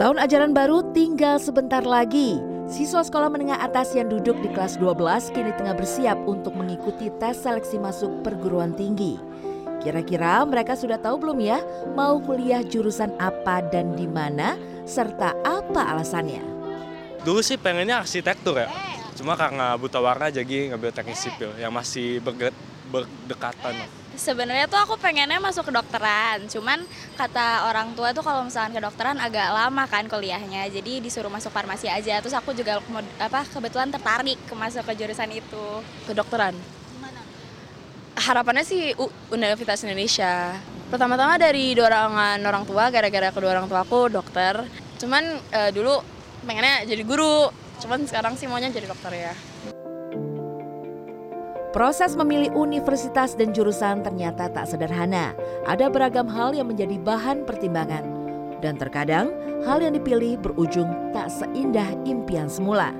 Tahun ajaran baru tinggal sebentar lagi. Siswa sekolah menengah atas yang duduk di kelas 12 kini tengah bersiap untuk mengikuti tes seleksi masuk perguruan tinggi. Kira-kira mereka sudah tahu belum ya mau kuliah jurusan apa dan di mana serta apa alasannya? Dulu sih pengennya arsitektur ya. Cuma karena buta warna jadi ngambil teknik sipil yang masih berdekatan sebenarnya tuh aku pengennya masuk ke dokteran cuman kata orang tua tuh kalau misalnya ke dokteran agak lama kan kuliahnya. Jadi disuruh masuk farmasi aja. Terus aku juga apa kebetulan tertarik ke masuk ke jurusan itu. Kedokteran? Harapannya sih Universitas Indonesia. Pertama-tama dari dorongan orang tua gara-gara kedua orang tua aku dokter. Cuman uh, dulu pengennya jadi guru. Cuman sekarang sih maunya jadi dokter ya Proses memilih universitas dan jurusan ternyata tak sederhana. Ada beragam hal yang menjadi bahan pertimbangan. Dan terkadang hal yang dipilih berujung tak seindah impian semula.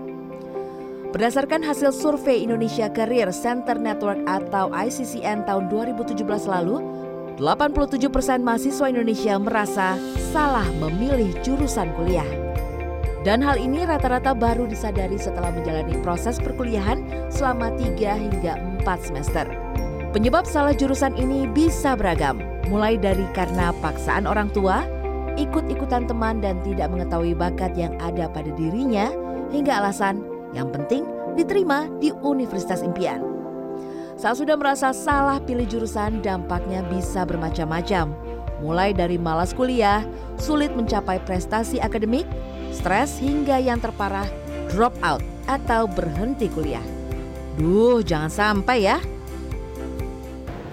Berdasarkan hasil survei Indonesia Career Center Network atau ICCN tahun 2017 lalu, 87% mahasiswa Indonesia merasa salah memilih jurusan kuliah. Dan hal ini rata-rata baru disadari setelah menjalani proses perkuliahan selama 3 hingga 4 semester. Penyebab salah jurusan ini bisa beragam, mulai dari karena paksaan orang tua, ikut-ikutan teman dan tidak mengetahui bakat yang ada pada dirinya, hingga alasan yang penting diterima di universitas impian. Saat sudah merasa salah pilih jurusan, dampaknya bisa bermacam-macam. Mulai dari malas kuliah, sulit mencapai prestasi akademik, stres hingga yang terparah drop out atau berhenti kuliah. Duh, jangan sampai ya.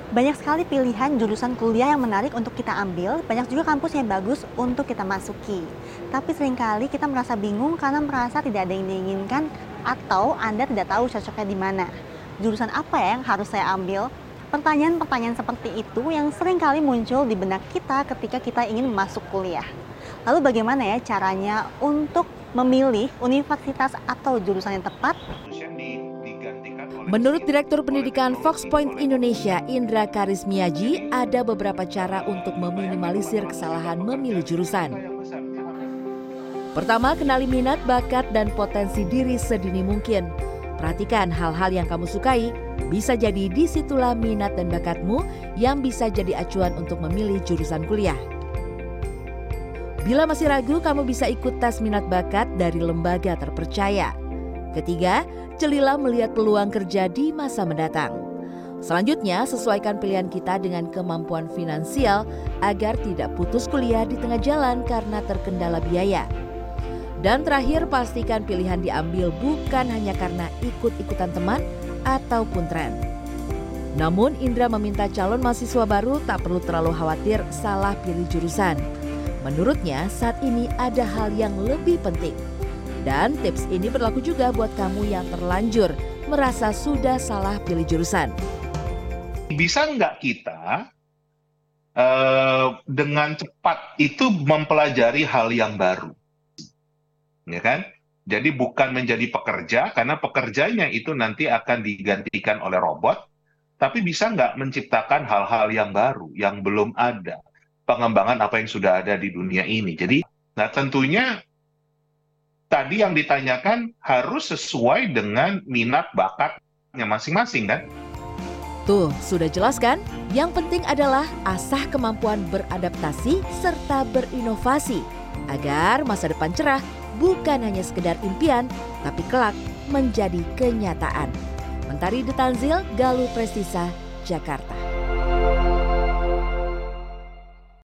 Banyak sekali pilihan jurusan kuliah yang menarik untuk kita ambil, banyak juga kampus yang bagus untuk kita masuki. Tapi sering kali kita merasa bingung karena merasa tidak ada yang diinginkan atau Anda tidak tahu cocoknya di mana. Jurusan apa ya yang harus saya ambil? Pertanyaan-pertanyaan seperti itu yang sering kali muncul di benak kita ketika kita ingin masuk kuliah. Lalu bagaimana ya caranya untuk memilih universitas atau jurusan yang tepat? Menurut Direktur Pendidikan Fox Point Indonesia, Indra Karismiaji, ada beberapa cara untuk meminimalisir kesalahan memilih jurusan. Pertama, kenali minat, bakat, dan potensi diri sedini mungkin. Perhatikan hal-hal yang kamu sukai, bisa jadi di situlah minat dan bakatmu yang bisa jadi acuan untuk memilih jurusan kuliah. Bila masih ragu, kamu bisa ikut tes minat bakat dari lembaga terpercaya. Ketiga, celilah melihat peluang kerja di masa mendatang. Selanjutnya, sesuaikan pilihan kita dengan kemampuan finansial agar tidak putus kuliah di tengah jalan karena terkendala biaya. Dan terakhir, pastikan pilihan diambil bukan hanya karena ikut-ikutan teman ataupun tren. Namun, Indra meminta calon mahasiswa baru tak perlu terlalu khawatir salah pilih jurusan Menurutnya, saat ini ada hal yang lebih penting. Dan tips ini berlaku juga buat kamu yang terlanjur merasa sudah salah pilih jurusan. Bisa nggak kita uh, dengan cepat itu mempelajari hal yang baru? Ya kan? Jadi bukan menjadi pekerja, karena pekerjanya itu nanti akan digantikan oleh robot, tapi bisa nggak menciptakan hal-hal yang baru, yang belum ada pengembangan apa yang sudah ada di dunia ini. Jadi, nah tentunya tadi yang ditanyakan harus sesuai dengan minat bakatnya masing-masing kan? Tuh, sudah jelas kan? Yang penting adalah asah kemampuan beradaptasi serta berinovasi agar masa depan cerah bukan hanya sekedar impian, tapi kelak menjadi kenyataan. Mentari Detanzil, Galuh Prestisa, Jakarta.